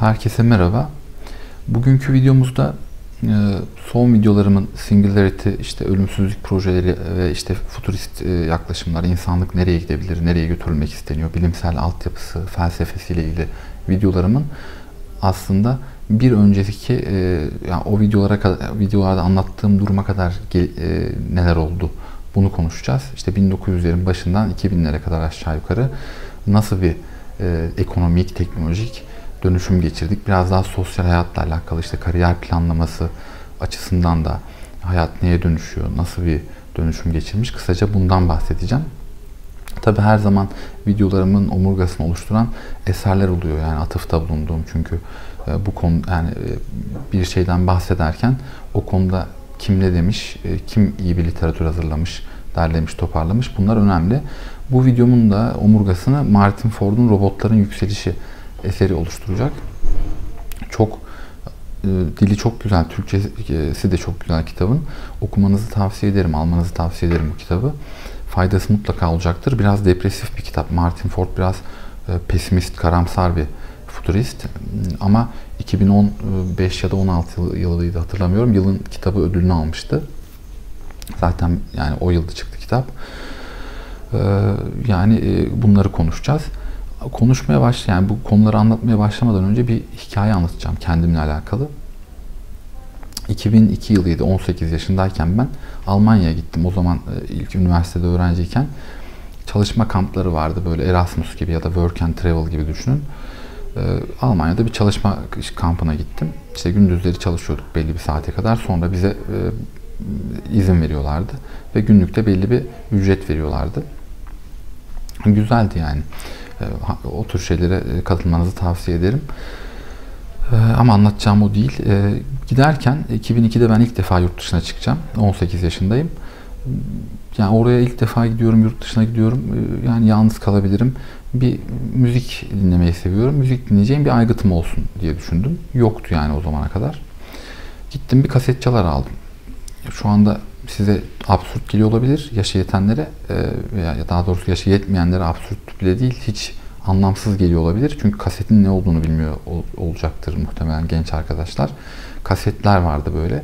Herkese merhaba. Bugünkü videomuzda e, son videolarımın Singularity, işte ölümsüzlük projeleri ve işte futurist e, yaklaşımlar, insanlık nereye gidebilir, nereye götürülmek isteniyor, bilimsel altyapısı, felsefesiyle ilgili videolarımın aslında bir önceki e, yani o videolara kadar, videolarda anlattığım duruma kadar neler oldu bunu konuşacağız. İşte 1900'lerin başından 2000'lere kadar aşağı yukarı nasıl bir ekonomik, teknolojik dönüşüm geçirdik. Biraz daha sosyal hayatla alakalı işte kariyer planlaması açısından da hayat neye dönüşüyor, nasıl bir dönüşüm geçirmiş kısaca bundan bahsedeceğim. Tabi her zaman videolarımın omurgasını oluşturan eserler oluyor yani atıfta bulunduğum çünkü e, bu konu yani e, bir şeyden bahsederken o konuda kim ne demiş, e, kim iyi bir literatür hazırlamış, derlemiş, toparlamış bunlar önemli. Bu videomun da omurgasını Martin Ford'un Robotların Yükselişi eseri oluşturacak. Çok e, dili çok güzel, Türkçesi de çok güzel kitabın. Okumanızı tavsiye ederim, almanızı tavsiye ederim bu kitabı. Faydası mutlaka olacaktır. Biraz depresif bir kitap. Martin Ford biraz e, pesimist, karamsar bir futurist. Ama 2015 ya da 16 yılıydı hatırlamıyorum. Yılın kitabı ödülünü almıştı. Zaten yani o yılda çıktı kitap. E, yani bunları konuşacağız konuşmaya baş bu konuları anlatmaya başlamadan önce bir hikaye anlatacağım kendimle alakalı. 2002 yılıydı 18 yaşındayken ben Almanya'ya gittim. O zaman e, ilk üniversitede öğrenciyken çalışma kampları vardı böyle Erasmus gibi ya da Work and Travel gibi düşünün. E, Almanya'da bir çalışma kampına gittim. İşte gündüzleri çalışıyorduk belli bir saate kadar. Sonra bize e, izin veriyorlardı ve günlükte belli bir ücret veriyorlardı. Güzeldi yani. O tür şeylere e, katılmanızı tavsiye ederim. Ee, ama anlatacağım o değil. Ee, giderken 2002'de ben ilk defa yurt dışına çıkacağım. 18 yaşındayım. Yani oraya ilk defa gidiyorum, yurt dışına gidiyorum. Yani yalnız kalabilirim. Bir müzik dinlemeyi seviyorum. Müzik dinleyeceğim bir aygıtım olsun diye düşündüm. Yoktu yani o zamana kadar. Gittim bir kaset çalar aldım. Şu anda size absürt geliyor olabilir yaşı yetenlere e, veya daha doğrusu yaşı yetmeyenlere absürt bile değil hiç anlamsız geliyor olabilir. Çünkü kasetin ne olduğunu bilmiyor olacaktır muhtemelen genç arkadaşlar. Kasetler vardı böyle.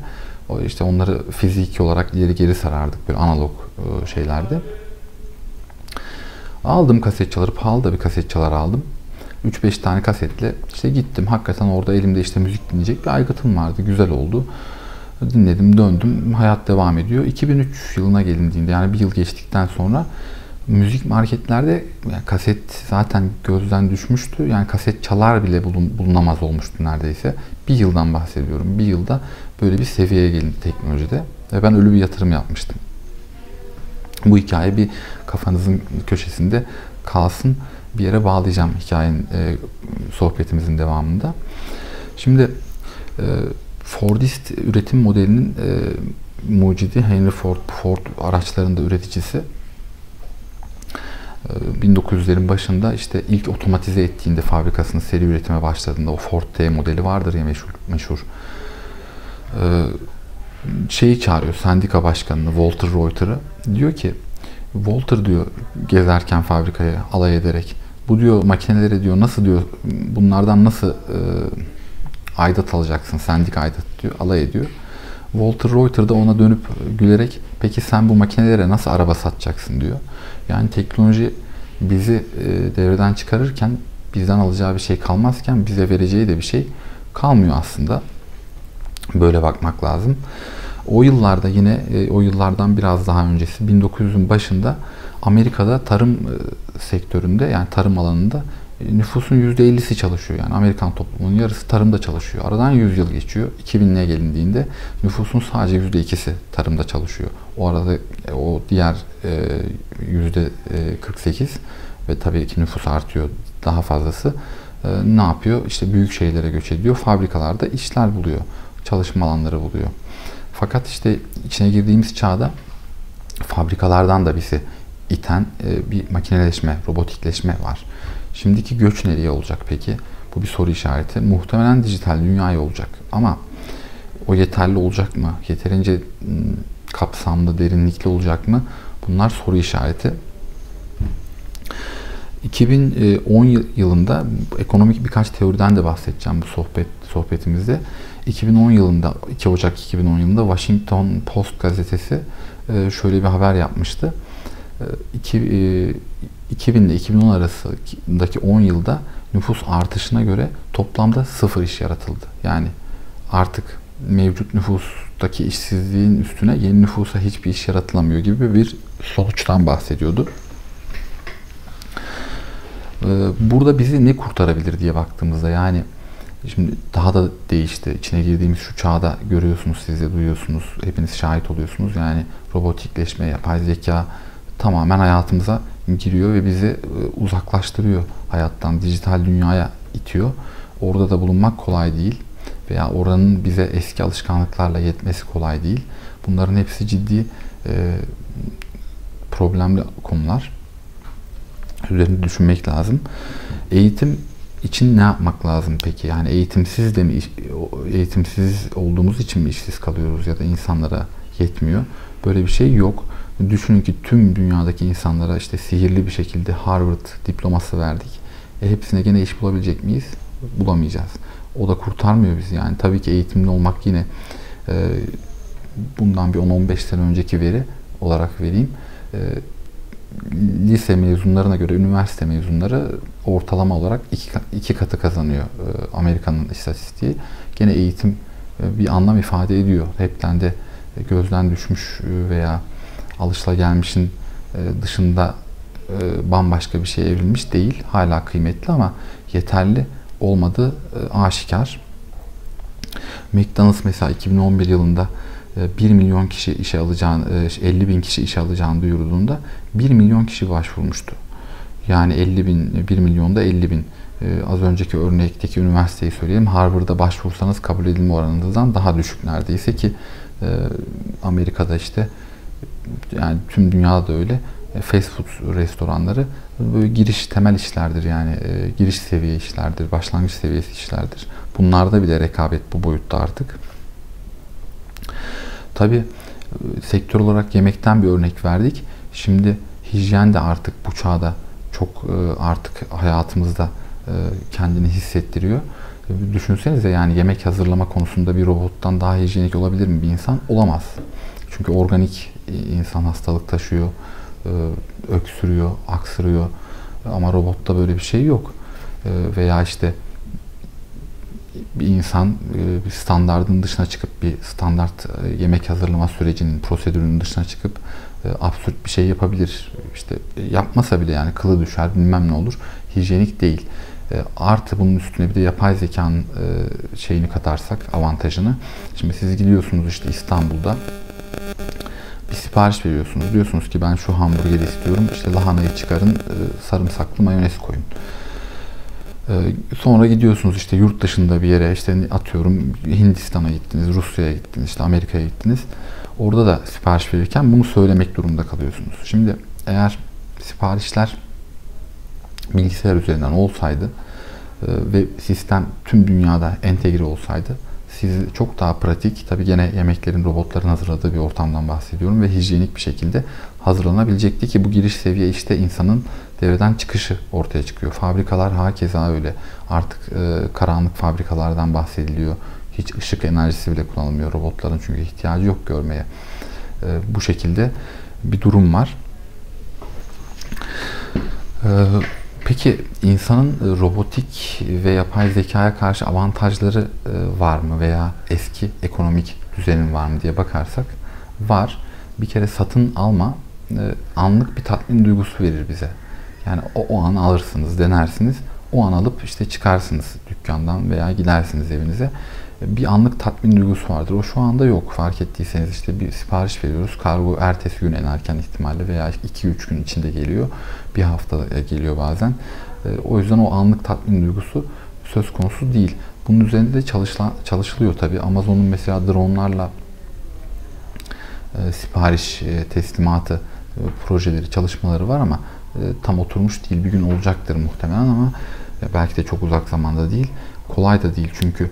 O işte onları fiziki olarak ileri geri sarardık böyle analog e, şeylerde. Aldım kaset çaları, pahalı da bir kaset çalar aldım. 3-5 tane kasetle işte gittim. Hakikaten orada elimde işte müzik dinleyecek bir aygıtım vardı. Güzel oldu. Dinledim, döndüm. Hayat devam ediyor. 2003 yılına gelindiğinde yani bir yıl geçtikten sonra müzik marketlerde yani kaset zaten gözden düşmüştü. Yani kaset çalar bile bulun, bulunamaz olmuştu neredeyse. Bir yıldan bahsediyorum. Bir yılda böyle bir seviyeye gelindi teknolojide. Ve ben ölü bir yatırım yapmıştım. Bu hikaye bir kafanızın köşesinde kalsın. Bir yere bağlayacağım hikayenin, e, sohbetimizin devamında. Şimdi e, Fordist üretim modelinin e, mucidi Henry Ford, Ford araçlarında üreticisi. 1900'lerin e, başında işte ilk otomatize ettiğinde fabrikasını seri üretime başladığında o Ford T modeli vardır ya meşhur. meşhur. E, şeyi çağırıyor sendika başkanını Walter Reuter'ı. Diyor ki Walter diyor gezerken fabrikaya alay ederek bu diyor makineleri diyor nasıl diyor bunlardan nasıl e, aidat alacaksın, sendik aidat diyor, alay ediyor. Walter Reuter da ona dönüp gülerek peki sen bu makinelere nasıl araba satacaksın diyor. Yani teknoloji bizi e, devreden çıkarırken bizden alacağı bir şey kalmazken bize vereceği de bir şey kalmıyor aslında. Böyle bakmak lazım. O yıllarda yine e, o yıllardan biraz daha öncesi 1900'ün başında Amerika'da tarım e, sektöründe yani tarım alanında nüfusun %50'si çalışıyor. Yani Amerikan toplumunun yarısı tarımda çalışıyor. Aradan 100 yıl geçiyor. 2000'liğe gelindiğinde nüfusun sadece %2'si tarımda çalışıyor. O arada e, o diğer %48 e, ve tabii ki nüfus artıyor daha fazlası e, ne yapıyor? İşte büyük şehirlere göç ediyor. Fabrikalarda işler buluyor. Çalışma alanları buluyor. Fakat işte içine girdiğimiz çağda fabrikalardan da bizi iten bir makineleşme, robotikleşme var. Şimdiki göç nereye olacak peki? Bu bir soru işareti. Muhtemelen dijital dünyaya olacak. Ama o yeterli olacak mı? Yeterince ıı, kapsamlı, derinlikli olacak mı? Bunlar soru işareti. 2010 yılında ekonomik birkaç teoriden de bahsedeceğim bu sohbet sohbetimizde. 2010 yılında 2 Ocak 2010 yılında Washington Post gazetesi e, şöyle bir haber yapmıştı. 2000 ile 2010 arasındaki 10 yılda nüfus artışına göre toplamda sıfır iş yaratıldı. Yani artık mevcut nüfustaki işsizliğin üstüne yeni nüfusa hiçbir iş yaratılamıyor gibi bir sonuçtan bahsediyordu. Ee, burada bizi ne kurtarabilir diye baktığımızda yani şimdi daha da değişti. İçine girdiğimiz şu çağda görüyorsunuz siz de duyuyorsunuz. Hepiniz şahit oluyorsunuz. Yani robotikleşme, yapay zeka tamamen hayatımıza giriyor ve bizi e, uzaklaştırıyor hayattan, dijital dünyaya itiyor. Orada da bulunmak kolay değil veya oranın bize eski alışkanlıklarla yetmesi kolay değil. Bunların hepsi ciddi e, problemli konular. Üzerinde düşünmek lazım. Eğitim için ne yapmak lazım peki? Yani eğitimsiz de mi eğitimsiz olduğumuz için mi işsiz kalıyoruz ya da insanlara yetmiyor? Böyle bir şey yok. Düşünün ki tüm dünyadaki insanlara işte sihirli bir şekilde Harvard diploması verdik. E hepsine gene iş bulabilecek miyiz? Bulamayacağız. O da kurtarmıyor bizi yani. Tabii ki eğitimli olmak yine e, bundan bir 10-15 sene önceki veri olarak vereyim. E, lise mezunlarına göre üniversite mezunları ortalama olarak iki, iki katı kazanıyor e, Amerika'nın istatistiği. Gene eğitim e, bir anlam ifade ediyor. Hepten de gözden düşmüş e, veya alışılagelmişin e, dışında e, bambaşka bir şey evrilmiş değil. Hala kıymetli ama yeterli olmadığı e, aşikar. McDonald's mesela 2011 yılında 1 milyon kişi işe alacağını, 50 bin kişi işe alacağını duyurduğunda 1 milyon kişi başvurmuştu. Yani 50 bin, 1 milyonda 50 bin. Az önceki örnekteki üniversiteyi söyleyelim. Harvard'a başvursanız kabul edilme oranınızdan daha düşük neredeyse ki Amerika'da işte yani tüm dünyada da öyle e, fast food restoranları böyle giriş temel işlerdir yani e, giriş seviye işlerdir, başlangıç seviyesi işlerdir. Bunlarda bile rekabet bu boyutta artık. Tabi e, sektör olarak yemekten bir örnek verdik. Şimdi hijyen de artık bu çağda çok artık hayatımızda kendini hissettiriyor. Düşünsenize yani yemek hazırlama konusunda bir robottan daha hijyenik olabilir mi bir insan? Olamaz. Çünkü organik insan hastalık taşıyor, e, öksürüyor, aksırıyor. Ama robotta böyle bir şey yok. E, veya işte bir insan e, bir standardın dışına çıkıp bir standart yemek hazırlama sürecinin prosedürünün dışına çıkıp absürt bir şey yapabilir. İşte yapmasa bile yani kılı düşer bilmem ne olur. Hijyenik değil. Artı bunun üstüne bir de yapay zekanın şeyini katarsak avantajını. Şimdi siz gidiyorsunuz işte İstanbul'da bir sipariş veriyorsunuz. Diyorsunuz ki ben şu hamburgeri istiyorum. İşte lahanayı çıkarın, e, sarımsaklı mayonez koyun. E, sonra gidiyorsunuz işte yurt dışında bir yere işte atıyorum Hindistan'a gittiniz, Rusya'ya gittiniz, işte Amerika'ya gittiniz. Orada da sipariş verirken bunu söylemek durumunda kalıyorsunuz. Şimdi eğer siparişler bilgisayar üzerinden olsaydı e, ve sistem tüm dünyada entegre olsaydı sizi çok daha pratik, tabii gene yemeklerin robotların hazırladığı bir ortamdan bahsediyorum ve hijyenik bir şekilde hazırlanabilecekti ki bu giriş seviye işte insanın devreden çıkışı ortaya çıkıyor. Fabrikalar hakeza öyle. Artık e, karanlık fabrikalardan bahsediliyor. Hiç ışık enerjisi bile kullanılmıyor robotların çünkü ihtiyacı yok görmeye. E, bu şekilde bir durum var. E, Peki insanın e, robotik ve yapay zekaya karşı avantajları e, var mı veya eski ekonomik düzenin var mı diye bakarsak var. Bir kere satın alma e, anlık bir tatmin duygusu verir bize. Yani o, o an alırsınız, denersiniz. O an alıp işte çıkarsınız dükkandan veya gidersiniz evinize bir anlık tatmin duygusu vardır. O şu anda yok. Fark ettiyseniz işte bir sipariş veriyoruz. Kargo ertesi gün en erken ihtimalle veya 2-3 gün içinde geliyor. Bir hafta geliyor bazen. E, o yüzden o anlık tatmin duygusu söz konusu değil. Bunun üzerinde de çalışla, çalışılıyor tabii. Amazon'un mesela dronlarla e, sipariş e, teslimatı e, projeleri, çalışmaları var ama e, tam oturmuş değil. Bir gün olacaktır muhtemelen ama e, belki de çok uzak zamanda değil. Kolay da değil çünkü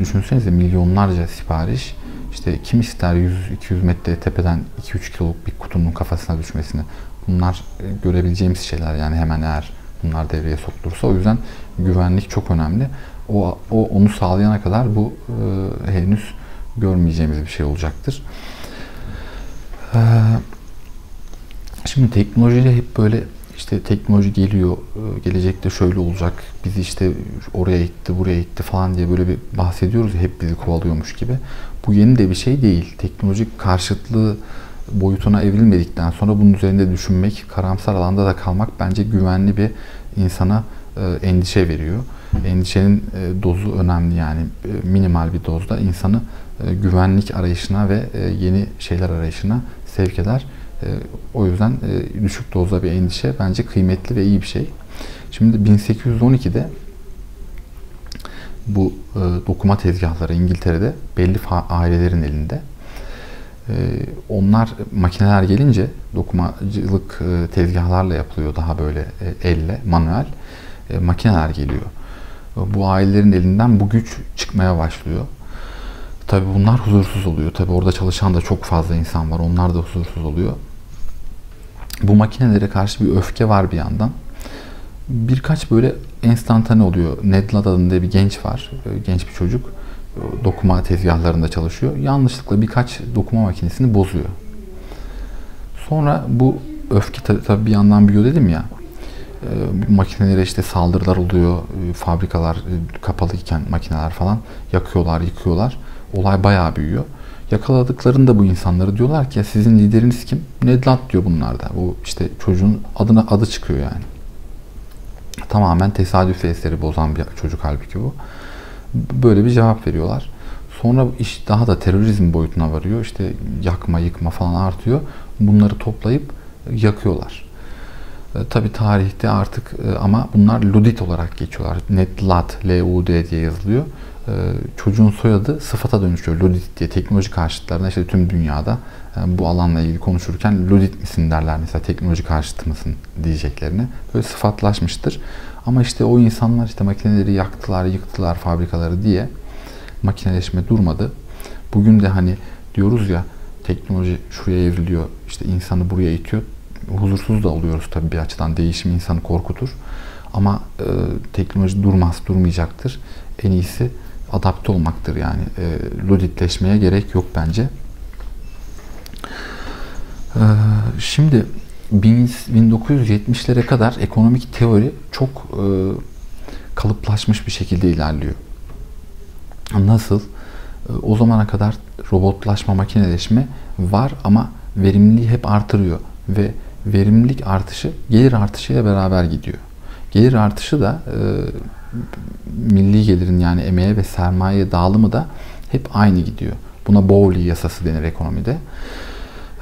düşünsenize milyonlarca sipariş işte kim ister 100-200 metre tepeden 2-3 kiloluk bir kutunun kafasına düşmesini bunlar görebileceğimiz şeyler yani hemen eğer bunlar devreye sokulursa. O yüzden güvenlik çok önemli. O, o onu sağlayana kadar bu e, henüz görmeyeceğimiz bir şey olacaktır. E, şimdi teknolojiyle hep böyle işte teknoloji geliyor, e, gelecekte şöyle olacak, bizi işte oraya itti, buraya itti falan diye böyle bir bahsediyoruz hep bizi kovalıyormuş gibi. Bu yeni de bir şey değil. Teknolojik karşıtlığı boyutuna evrilmedikten sonra bunun üzerinde düşünmek, karamsar alanda da kalmak bence güvenli bir insana e, endişe veriyor. Endişenin e, dozu önemli yani minimal bir dozda insanı güvenlik arayışına ve yeni şeyler arayışına sevk eder. E, o yüzden e, düşük dozda bir endişe bence kıymetli ve iyi bir şey. Şimdi 1812'de bu e, dokuma tezgahları İngiltere'de belli ailelerin elinde. E, onlar makineler gelince dokumacılık e, tezgahlarla yapılıyor daha böyle elle, manuel. Makineler geliyor. Bu ailelerin elinden bu güç çıkmaya başlıyor. Tabii bunlar huzursuz oluyor. Tabii orada çalışan da çok fazla insan var. Onlar da huzursuz oluyor. Bu makinelere karşı bir öfke var bir yandan. Birkaç böyle enstantane oluyor. Ned Ladd adında bir genç var. E, genç bir çocuk. Dokuma tezgahlarında çalışıyor. Yanlışlıkla birkaç dokuma makinesini bozuyor. Sonra bu öfke tabii bir yandan büyüyor dedim ya. E, makinelere işte saldırılar oluyor. E, fabrikalar kapalı iken makineler falan yakıyorlar, yıkıyorlar. Olay bayağı büyüyor. Yakaladıklarında bu insanları diyorlar ki sizin lideriniz kim? Ned Land diyor bunlar da. Bu işte çocuğun adına adı çıkıyor yani. Tamamen tesadüf eseri bozan bir çocuk halbuki bu. Böyle bir cevap veriyorlar. Sonra iş daha da terörizm boyutuna varıyor. İşte yakma, yıkma falan artıyor. Bunları toplayıp yakıyorlar. E, Tabi tarihte artık e, ama bunlar Ludit olarak geçiyorlar. Ned Lat, L-U-D diye yazılıyor. E, çocuğun soyadı sıfata dönüşüyor. Ludit diye teknoloji karşıtlarına işte tüm dünyada e, bu alanla ilgili konuşurken Ludit misin derler mesela teknoloji karşıtı mısın diyeceklerini. Böyle sıfatlaşmıştır. Ama işte o insanlar işte makineleri yaktılar, yıktılar fabrikaları diye makineleşme durmadı. Bugün de hani diyoruz ya teknoloji şuraya evriliyor, işte insanı buraya itiyor. Huzursuz da oluyoruz tabii bir açıdan. Değişim insanı korkutur. Ama e, teknoloji durmaz, durmayacaktır. En iyisi adapte olmaktır yani. E, luditleşmeye gerek yok bence. E, şimdi 1970'lere kadar ekonomik teori çok e, kalıplaşmış bir şekilde ilerliyor. Nasıl? E, o zamana kadar robotlaşma, makineleşme var ama verimliliği hep artırıyor ve verimlilik artışı gelir artışıyla beraber gidiyor. Gelir artışı da e, milli gelirin yani emeğe ve sermaye dağılımı da hep aynı gidiyor. Buna Bowley yasası denir ekonomide.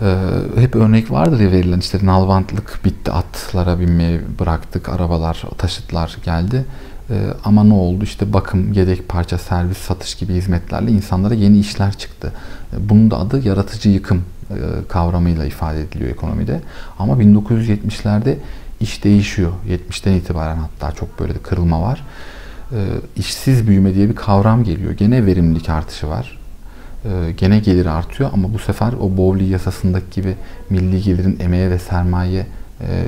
Ee, hep örnek vardır ya verilen işte nalbantlık bitti atlara binmeye bıraktık arabalar taşıtlar geldi ee, ama ne oldu işte bakım yedek parça servis satış gibi hizmetlerle insanlara yeni işler çıktı ee, bunun da adı yaratıcı yıkım e, kavramıyla ifade ediliyor ekonomide ama 1970'lerde iş değişiyor 70'ten itibaren hatta çok böyle kırılma var ee, işsiz büyüme diye bir kavram geliyor gene verimlilik artışı var e, gene gelir artıyor ama bu sefer o Bowley yasasındaki gibi milli gelirin emeğe ve sermaye e,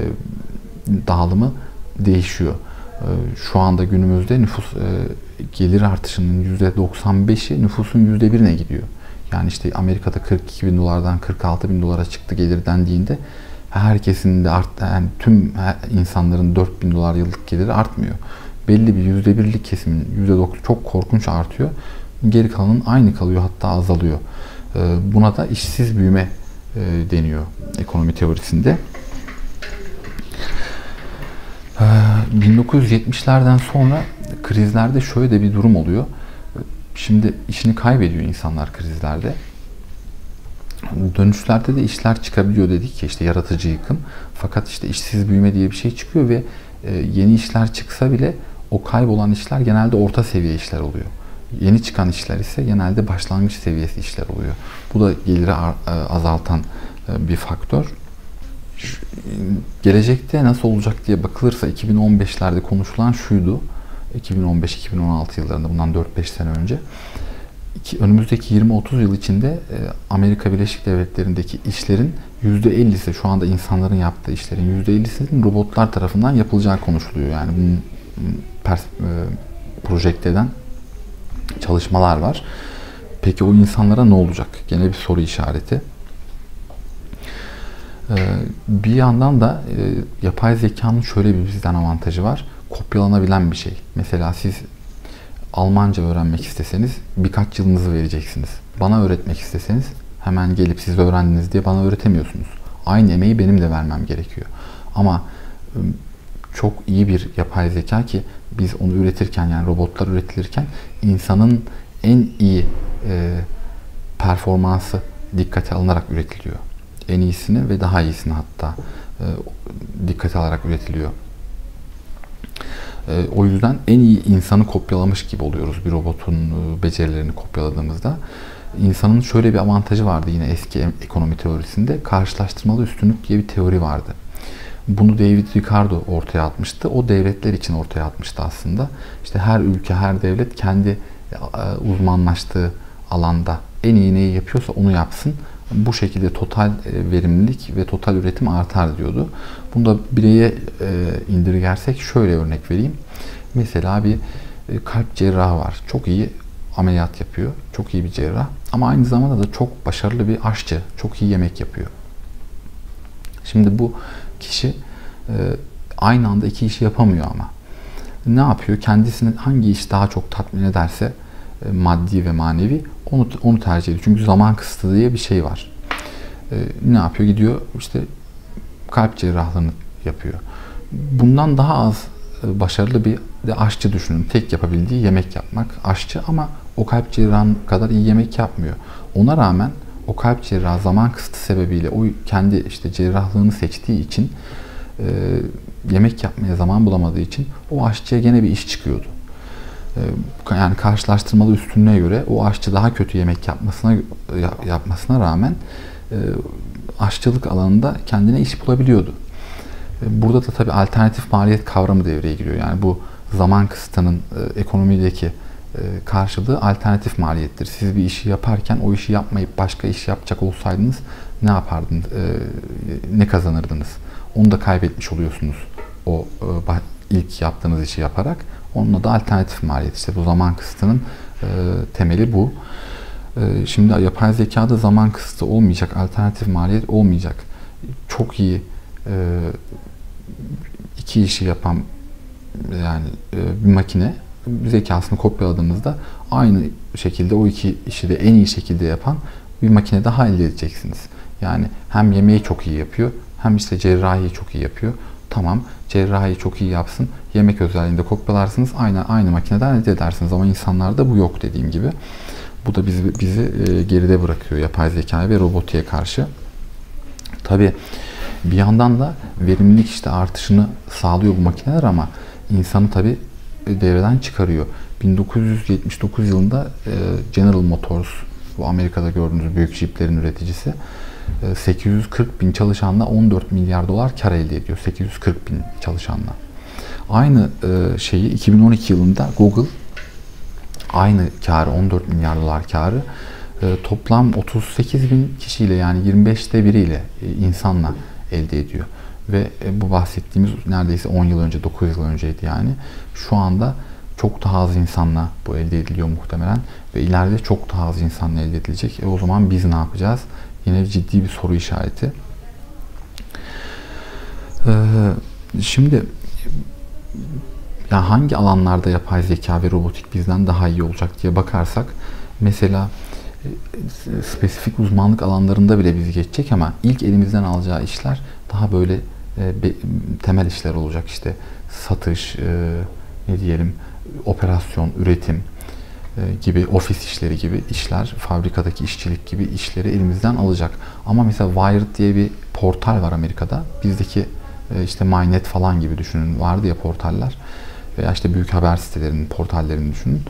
dağılımı değişiyor. E, şu anda günümüzde nüfus e, gelir artışının %95'i nüfusun %1'ine gidiyor. Yani işte Amerika'da 42 bin dolardan 46 bin dolara çıktı gelir dendiğinde herkesin de art, yani tüm insanların 4 bin dolar yıllık geliri artmıyor. Belli bir %1'lik kesimin %9 çok korkunç artıyor geri kalanın aynı kalıyor hatta azalıyor. Ee, buna da işsiz büyüme e, deniyor ekonomi teorisinde. 1970'lerden ee, sonra krizlerde şöyle de bir durum oluyor. Şimdi işini kaybediyor insanlar krizlerde. Dönüşlerde de işler çıkabiliyor dedik ki işte yaratıcı yıkım. Fakat işte işsiz büyüme diye bir şey çıkıyor ve e, yeni işler çıksa bile o kaybolan işler genelde orta seviye işler oluyor. Yeni çıkan işler ise genelde başlangıç seviyesi işler oluyor. Bu da geliri e, azaltan e, bir faktör. Gelecekte nasıl olacak diye bakılırsa 2015'lerde konuşulan şuydu. 2015-2016 yıllarında bundan 4-5 sene önce önümüzdeki 20-30 yıl içinde e, Amerika Birleşik Devletleri'ndeki işlerin %50'si şu anda insanların yaptığı işlerin %50'sinin robotlar tarafından yapılacağı konuşuluyor. Yani bunun pers, e, projekte eden çalışmalar var. Peki o insanlara ne olacak? Gene bir soru işareti. Bir yandan da e, yapay zekanın şöyle bir bizden avantajı var. Kopyalanabilen bir şey. Mesela siz Almanca öğrenmek isteseniz birkaç yılınızı vereceksiniz. Bana öğretmek isteseniz hemen gelip siz öğrendiniz diye bana öğretemiyorsunuz. Aynı emeği benim de vermem gerekiyor. Ama ıı, çok iyi bir yapay zeka ki biz onu üretirken yani robotlar üretilirken insanın en iyi e, performansı dikkate alınarak üretiliyor. En iyisini ve daha iyisini hatta e, dikkate alarak üretiliyor. E, o yüzden en iyi insanı kopyalamış gibi oluyoruz bir robotun e, becerilerini kopyaladığımızda. İnsanın şöyle bir avantajı vardı yine eski ekonomi teorisinde. Karşılaştırmalı üstünlük diye bir teori vardı. Bunu David Ricardo ortaya atmıştı. O devletler için ortaya atmıştı aslında. İşte her ülke, her devlet kendi e, uzmanlaştığı alanda en iyi neyi yapıyorsa onu yapsın. Bu şekilde total verimlilik ve total üretim artar diyordu. Bunu da bireye indirgersek şöyle örnek vereyim. Mesela bir kalp cerrahı var. Çok iyi ameliyat yapıyor. Çok iyi bir cerrah. Ama aynı zamanda da çok başarılı bir aşçı. Çok iyi yemek yapıyor. Şimdi bu kişi aynı anda iki işi yapamıyor ama. Ne yapıyor? Kendisini hangi iş daha çok tatmin ederse maddi ve manevi onu onu tercih ediyor. Çünkü zaman kısıtı diye bir şey var. ne yapıyor? Gidiyor işte kalp cerrahlığını yapıyor. Bundan daha az başarılı bir de aşçı düşünün. Tek yapabildiği yemek yapmak. Aşçı ama o kalp cerrahın kadar iyi yemek yapmıyor. Ona rağmen o kalp cerrahı zaman kısıtı sebebiyle o kendi işte cerrahlığını seçtiği için e, yemek yapmaya zaman bulamadığı için o aşçıya gene bir iş çıkıyordu. E, yani karşılaştırmalı üstünlüğe göre o aşçı daha kötü yemek yapmasına yapmasına rağmen e, aşçılık alanında kendine iş bulabiliyordu. E, burada da tabii alternatif maliyet kavramı devreye giriyor. Yani bu zaman kısıtının e, ekonomideki karşılığı alternatif maliyettir. Siz bir işi yaparken o işi yapmayıp başka iş yapacak olsaydınız ne yapardınız, ne kazanırdınız? Onu da kaybetmiş oluyorsunuz o ilk yaptığınız işi yaparak. Onunla da alternatif maliyet. İşte bu zaman kısıtının temeli bu. Şimdi yapay zekada zaman kısıtı olmayacak, alternatif maliyet olmayacak. Çok iyi iki işi yapan yani bir makine zekasını kopyaladığınızda aynı şekilde o iki işi de en iyi şekilde yapan bir makine daha elde edeceksiniz. Yani hem yemeği çok iyi yapıyor hem işte cerrahiyi çok iyi yapıyor. Tamam cerrahiyi çok iyi yapsın. Yemek özelliğinde kopyalarsınız. Aynı aynı makineden elde edersiniz ama insanlarda bu yok dediğim gibi. Bu da bizi bizi e, geride bırakıyor yapay zeka ve robotiğe karşı. Tabi bir yandan da verimlilik işte artışını sağlıyor bu makineler ama insanı tabi devreden çıkarıyor. 1979 yılında e, General Motors, bu Amerika'da gördüğünüz büyük jiplerin üreticisi, 840 e, bin çalışanla 14 milyar dolar kar elde ediyor. 840 bin çalışanla. Aynı e, şeyi 2012 yılında Google aynı karı 14 milyar dolar karı toplam 38 bin kişiyle yani 25'te biriyle insanla elde ediyor. Ve e, bu bahsettiğimiz neredeyse 10 yıl önce, 9 yıl önceydi yani. Şu anda çok daha az insanla bu elde ediliyor muhtemelen. Ve ileride çok daha az insanla elde edilecek. E o zaman biz ne yapacağız? Yine ciddi bir soru işareti. Ee, şimdi ya hangi alanlarda yapay zeka ve robotik bizden daha iyi olacak diye bakarsak mesela e, spesifik uzmanlık alanlarında bile bizi geçecek ama ilk elimizden alacağı işler daha böyle e, temel işler olacak işte satış, e, ne diyelim operasyon, üretim gibi ofis işleri gibi işler, fabrikadaki işçilik gibi işleri elimizden alacak. Ama mesela Wired diye bir portal var Amerika'da. Bizdeki işte MyNet falan gibi düşünün. Vardı ya portaller. Veya işte büyük haber sitelerinin portallerini düşünün.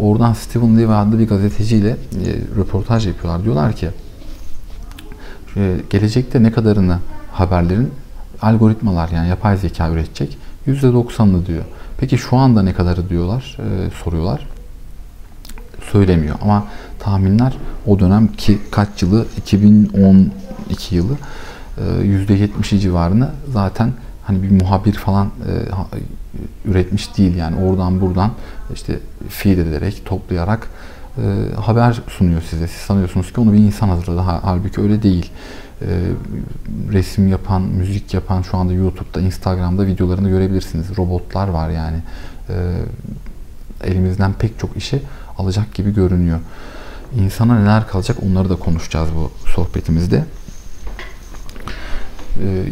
Oradan Stephen Levy adlı bir gazeteciyle röportaj yapıyorlar. Diyorlar ki gelecekte ne kadarını haberlerin algoritmalar yani yapay zeka üretecek. %90'ını diyor. Peki şu anda ne kadarı diyorlar, e, soruyorlar. Söylemiyor. Ama tahminler o dönem ki kaç yılı 2012 yılı %70'i e, civarını zaten hani bir muhabir falan e, üretmiş değil yani oradan buradan işte feed ederek toplayarak e, haber sunuyor size. Siz sanıyorsunuz ki onu bir insan hazırladı. Halbuki öyle değil. E, resim yapan, müzik yapan şu anda YouTube'da, Instagram'da videolarını görebilirsiniz. Robotlar var yani. Elimizden pek çok işi alacak gibi görünüyor. İnsana neler kalacak onları da konuşacağız bu sohbetimizde. E,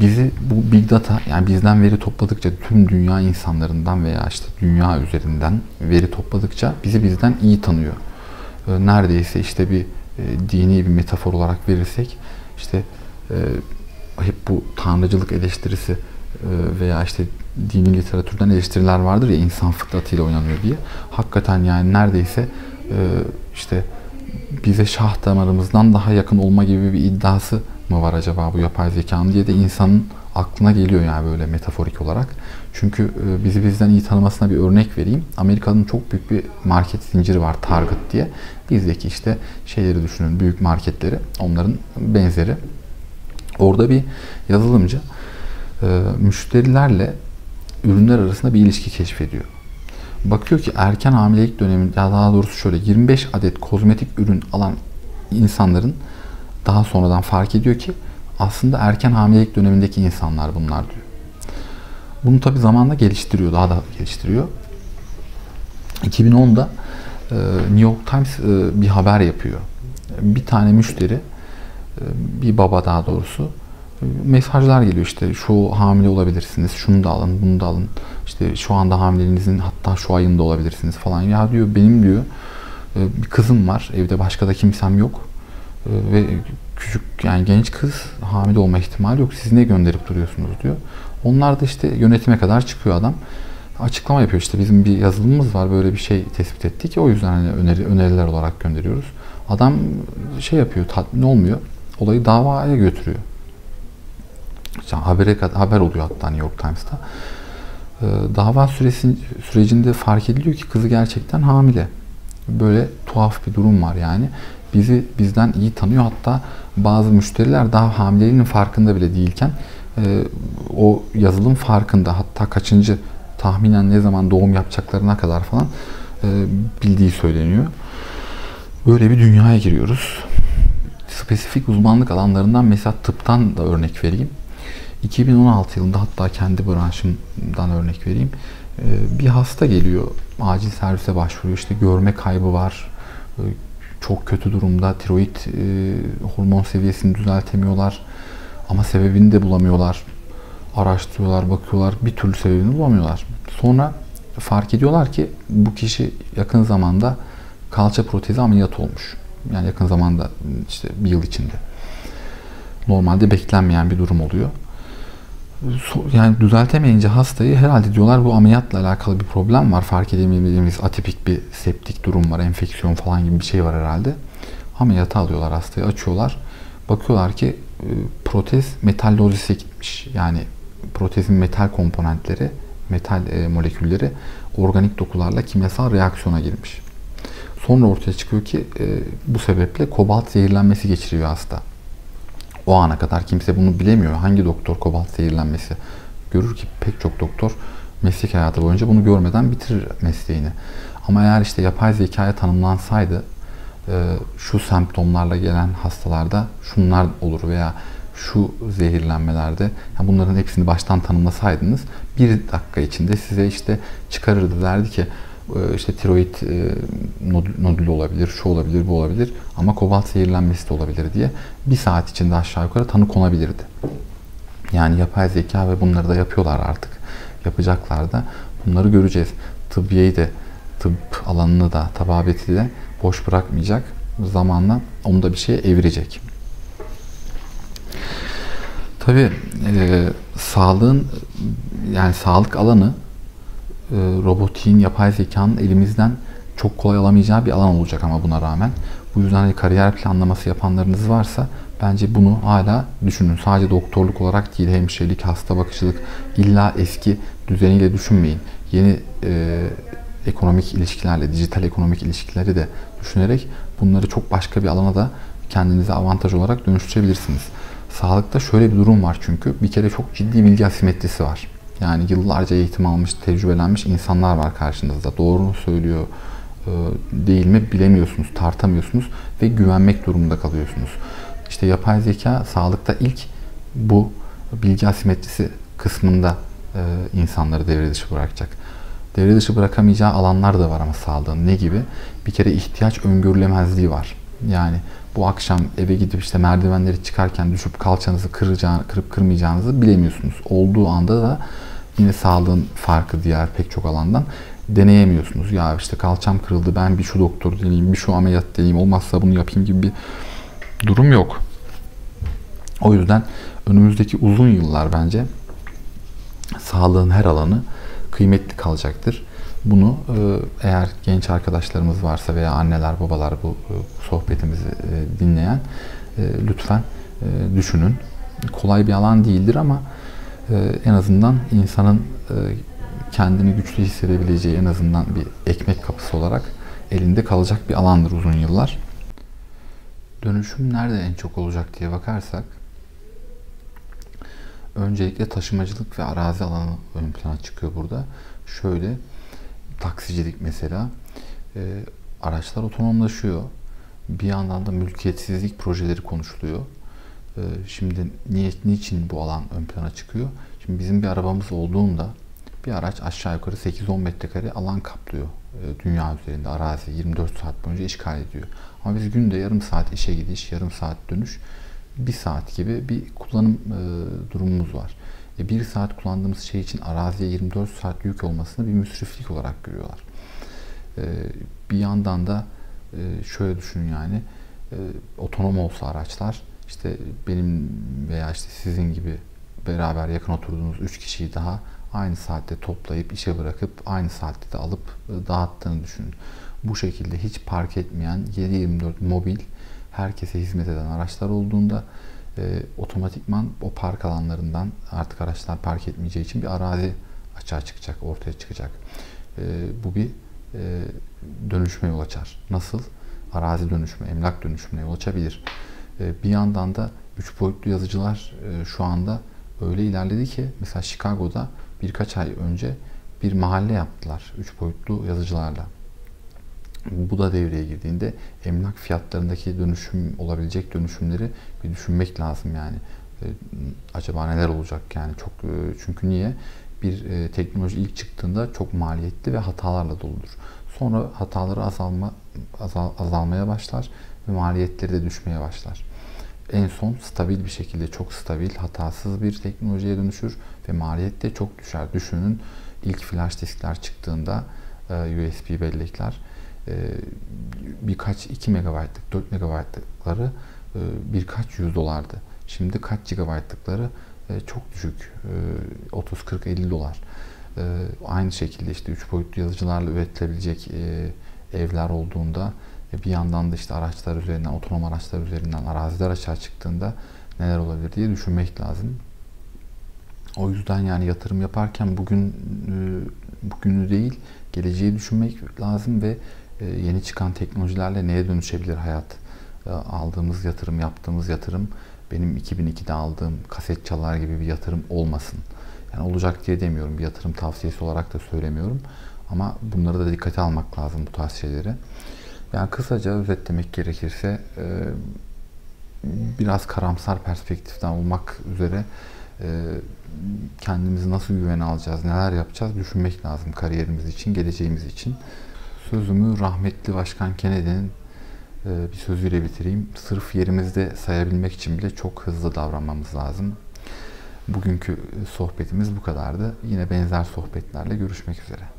bizi bu big data yani bizden veri topladıkça tüm dünya insanlarından veya işte dünya üzerinden veri topladıkça bizi bizden iyi tanıyor. Ee, neredeyse işte bir e, dini bir metafor olarak verirsek işte e, hep bu tanrıcılık eleştirisi veya işte dini literatürden eleştiriler vardır ya insan fıtratıyla oynanıyor diye. Hakikaten yani neredeyse işte bize şah damarımızdan daha yakın olma gibi bir iddiası mı var acaba bu yapay zekanın diye de insanın aklına geliyor yani böyle metaforik olarak. Çünkü e, bizi bizden iyi tanımasına bir örnek vereyim. Amerika'nın çok büyük bir market zinciri var Target diye. Bizdeki işte şeyleri düşünün büyük marketleri onların benzeri. Orada bir yazılımcı e, müşterilerle ürünler arasında bir ilişki keşfediyor. Bakıyor ki erken hamilelik döneminde daha doğrusu şöyle 25 adet kozmetik ürün alan insanların daha sonradan fark ediyor ki aslında erken hamilelik dönemindeki insanlar bunlar diyor. Bunu tabi zamanla geliştiriyor, daha da geliştiriyor. 2010'da e, New York Times e, bir haber yapıyor. Bir tane müşteri, e, bir baba daha doğrusu, mesajlar geliyor işte şu hamile olabilirsiniz, şunu da alın, bunu da alın. İşte şu anda hamileliğinizin hatta şu ayında olabilirsiniz falan. Ya diyor benim diyor bir kızım var, evde başka da kimsem yok ve küçük yani genç kız hamile olma ihtimali yok. Siz ne gönderip duruyorsunuz diyor. Onlar da işte yönetime kadar çıkıyor adam. Açıklama yapıyor işte bizim bir yazılımımız var böyle bir şey tespit ettik. O yüzden hani öneri, öneriler olarak gönderiyoruz. Adam şey yapıyor tatmin olmuyor. Olayı davaya götürüyor. İşte habere, haber oluyor hatta New York Times'ta. Ee, dava süresi, sürecinde fark ediliyor ki kızı gerçekten hamile. Böyle tuhaf bir durum var yani bizi bizden iyi tanıyor. Hatta bazı müşteriler daha hamileliğinin farkında bile değilken e, o yazılım farkında. Hatta kaçıncı tahminen ne zaman doğum yapacaklarına kadar falan e, bildiği söyleniyor. Böyle bir dünyaya giriyoruz. Spesifik uzmanlık alanlarından mesela tıptan da örnek vereyim. 2016 yılında hatta kendi branşımdan örnek vereyim. E, bir hasta geliyor, acil servise başvuruyor. İşte görme kaybı var, e, çok kötü durumda. Tiroid e, hormon seviyesini düzeltemiyorlar. Ama sebebini de bulamıyorlar. Araştırıyorlar, bakıyorlar. Bir türlü sebebini bulamıyorlar. Sonra fark ediyorlar ki bu kişi yakın zamanda kalça protezi ameliyat olmuş. Yani yakın zamanda işte bir yıl içinde. Normalde beklenmeyen bir durum oluyor yani düzeltemeyince hastayı herhalde diyorlar bu ameliyatla alakalı bir problem var. Fark edemediğimiz atipik bir septik durum var. Enfeksiyon falan gibi bir şey var herhalde. Ameliyata alıyorlar hastayı, açıyorlar. Bakıyorlar ki e, protez metallozise gitmiş. Yani protezin metal komponentleri, metal e, molekülleri organik dokularla kimyasal reaksiyona girmiş. Sonra ortaya çıkıyor ki e, bu sebeple kobalt zehirlenmesi geçiriyor hasta. O ana kadar kimse bunu bilemiyor. Hangi doktor kobalt zehirlenmesi görür ki pek çok doktor meslek hayatı boyunca bunu görmeden bitirir mesleğini. Ama eğer işte yapay zekaya tanımlansaydı e, şu semptomlarla gelen hastalarda şunlar olur veya şu zehirlenmelerde yani bunların hepsini baştan tanımlasaydınız bir dakika içinde size işte çıkarırdı derdi ki işte tiroid e, nodülü olabilir, şu olabilir, bu olabilir ama kobalt zehirlenmesi de olabilir diye bir saat içinde aşağı yukarı tanı konabilirdi. Yani yapay zeka ve bunları da yapıyorlar artık. Yapacaklar da bunları göreceğiz. Tıbbiyeyi de tıp alanını da tababeti de boş bırakmayacak. Zamanla onu da bir şeye evirecek. Tabi e, sağlığın yani sağlık alanı e, robotiğin, yapay zekanın elimizden çok kolay alamayacağı bir alan olacak ama buna rağmen. Bu yüzden hani kariyer planlaması yapanlarınız varsa bence bunu hala düşünün. Sadece doktorluk olarak değil, hemşirelik, hasta bakıcılık illa eski düzeniyle düşünmeyin. Yeni e, ekonomik ilişkilerle, dijital ekonomik ilişkileri de düşünerek bunları çok başka bir alana da kendinize avantaj olarak dönüştürebilirsiniz. Sağlıkta şöyle bir durum var çünkü bir kere çok ciddi bilgi asimetrisi var. Yani yıllarca eğitim almış, tecrübelenmiş insanlar var karşınızda. Doğru mu söylüyor, e, değil mi bilemiyorsunuz, tartamıyorsunuz ve güvenmek durumunda kalıyorsunuz. İşte yapay zeka sağlıkta ilk bu bilgi asimetrisi kısmında e, insanları devre dışı bırakacak. Devre dışı bırakamayacağı alanlar da var ama sağlığın. Ne gibi? Bir kere ihtiyaç öngörülemezliği var. Yani bu akşam eve gidip işte merdivenleri çıkarken düşüp kalçanızı kıracağını, kırıp kırmayacağınızı bilemiyorsunuz. Olduğu anda da yine sağlığın farkı diğer pek çok alandan deneyemiyorsunuz. Ya işte kalçam kırıldı ben bir şu doktor deneyeyim, bir şu ameliyat deneyeyim, olmazsa bunu yapayım gibi bir durum yok. O yüzden önümüzdeki uzun yıllar bence sağlığın her alanı kıymetli kalacaktır. Bunu e, eğer genç arkadaşlarımız varsa veya anneler babalar bu e, sohbetimizi e, dinleyen lütfen düşünün. Kolay bir alan değildir ama en azından insanın kendini güçlü hissedebileceği en azından bir ekmek kapısı olarak elinde kalacak bir alandır uzun yıllar. Dönüşüm nerede en çok olacak diye bakarsak öncelikle taşımacılık ve arazi alanı ön plana çıkıyor burada. Şöyle taksicilik mesela e, araçlar otonomlaşıyor. Bir yandan da mülkiyetsizlik projeleri konuşuluyor. E, şimdi niye, niçin bu alan ön plana çıkıyor? Şimdi bizim bir arabamız olduğunda bir araç aşağı yukarı 8-10 metrekare alan kaplıyor e, dünya üzerinde arazi 24 saat boyunca işgal ediyor. Ama biz günde yarım saat işe gidiş, yarım saat dönüş, bir saat gibi bir kullanım e, durumumuz var. E, bir saat kullandığımız şey için araziye 24 saat yük olmasını bir müsriflik olarak görüyorlar. E, bir yandan da e, şöyle düşünün yani e, otonom olsa araçlar işte benim veya işte sizin gibi beraber yakın oturduğunuz 3 kişiyi daha aynı saatte toplayıp işe bırakıp aynı saatte de alıp e, dağıttığını düşünün. Bu şekilde hiç park etmeyen 7-24 mobil herkese hizmet eden araçlar olduğunda e, otomatikman o park alanlarından artık araçlar park etmeyeceği için bir arazi açığa çıkacak, ortaya çıkacak. E, bu bir e, dönüşme yol açar. Nasıl? Arazi dönüşümü, emlak dönüşümüne yol açabilir. E, bir yandan da üç boyutlu yazıcılar e, şu anda öyle ilerledi ki mesela Chicago'da birkaç ay önce bir mahalle yaptılar üç boyutlu yazıcılarla. Bu da devreye girdiğinde emlak fiyatlarındaki dönüşüm olabilecek dönüşümleri bir düşünmek lazım yani. E, acaba neler olacak yani çok e, çünkü niye? Bir e, teknoloji ilk çıktığında çok maliyetli ve hatalarla doludur. Sonra hataları azalma azal, azalmaya başlar ve maliyetleri de düşmeye başlar. En son stabil bir şekilde çok stabil, hatasız bir teknolojiye dönüşür ve maliyet de çok düşer. Düşünün ilk flash diskler çıktığında USB bellekler ee, birkaç 2 megabaytlık, 4 megabaytlıkları e, birkaç yüz dolardı. Şimdi kaç gigabaytlıkları e, çok düşük. 30, 40, 50 dolar. Aynı şekilde işte 3 boyutlu yazıcılarla üretilebilecek e, evler olduğunda bir yandan da işte araçlar üzerinden, otonom araçlar üzerinden araziler aşağı çıktığında neler olabilir diye düşünmek lazım. O yüzden yani yatırım yaparken bugün bugünü değil, geleceği düşünmek lazım ve e, yeni çıkan teknolojilerle neye dönüşebilir hayat? E, aldığımız yatırım, yaptığımız yatırım benim 2002'de aldığım kaset çalar gibi bir yatırım olmasın. Yani olacak diye demiyorum. Bir yatırım tavsiyesi olarak da söylemiyorum. Ama bunları da dikkate almak lazım bu tarz şeyleri. Yani kısaca özetlemek gerekirse e, biraz karamsar perspektiften olmak üzere kendimizi nasıl güvene alacağız, neler yapacağız düşünmek lazım kariyerimiz için, geleceğimiz için. Sözümü rahmetli Başkan Kennedy'nin e, bir sözüyle bitireyim. Sırf yerimizde sayabilmek için bile çok hızlı davranmamız lazım. Bugünkü sohbetimiz bu kadardı. Yine benzer sohbetlerle görüşmek üzere.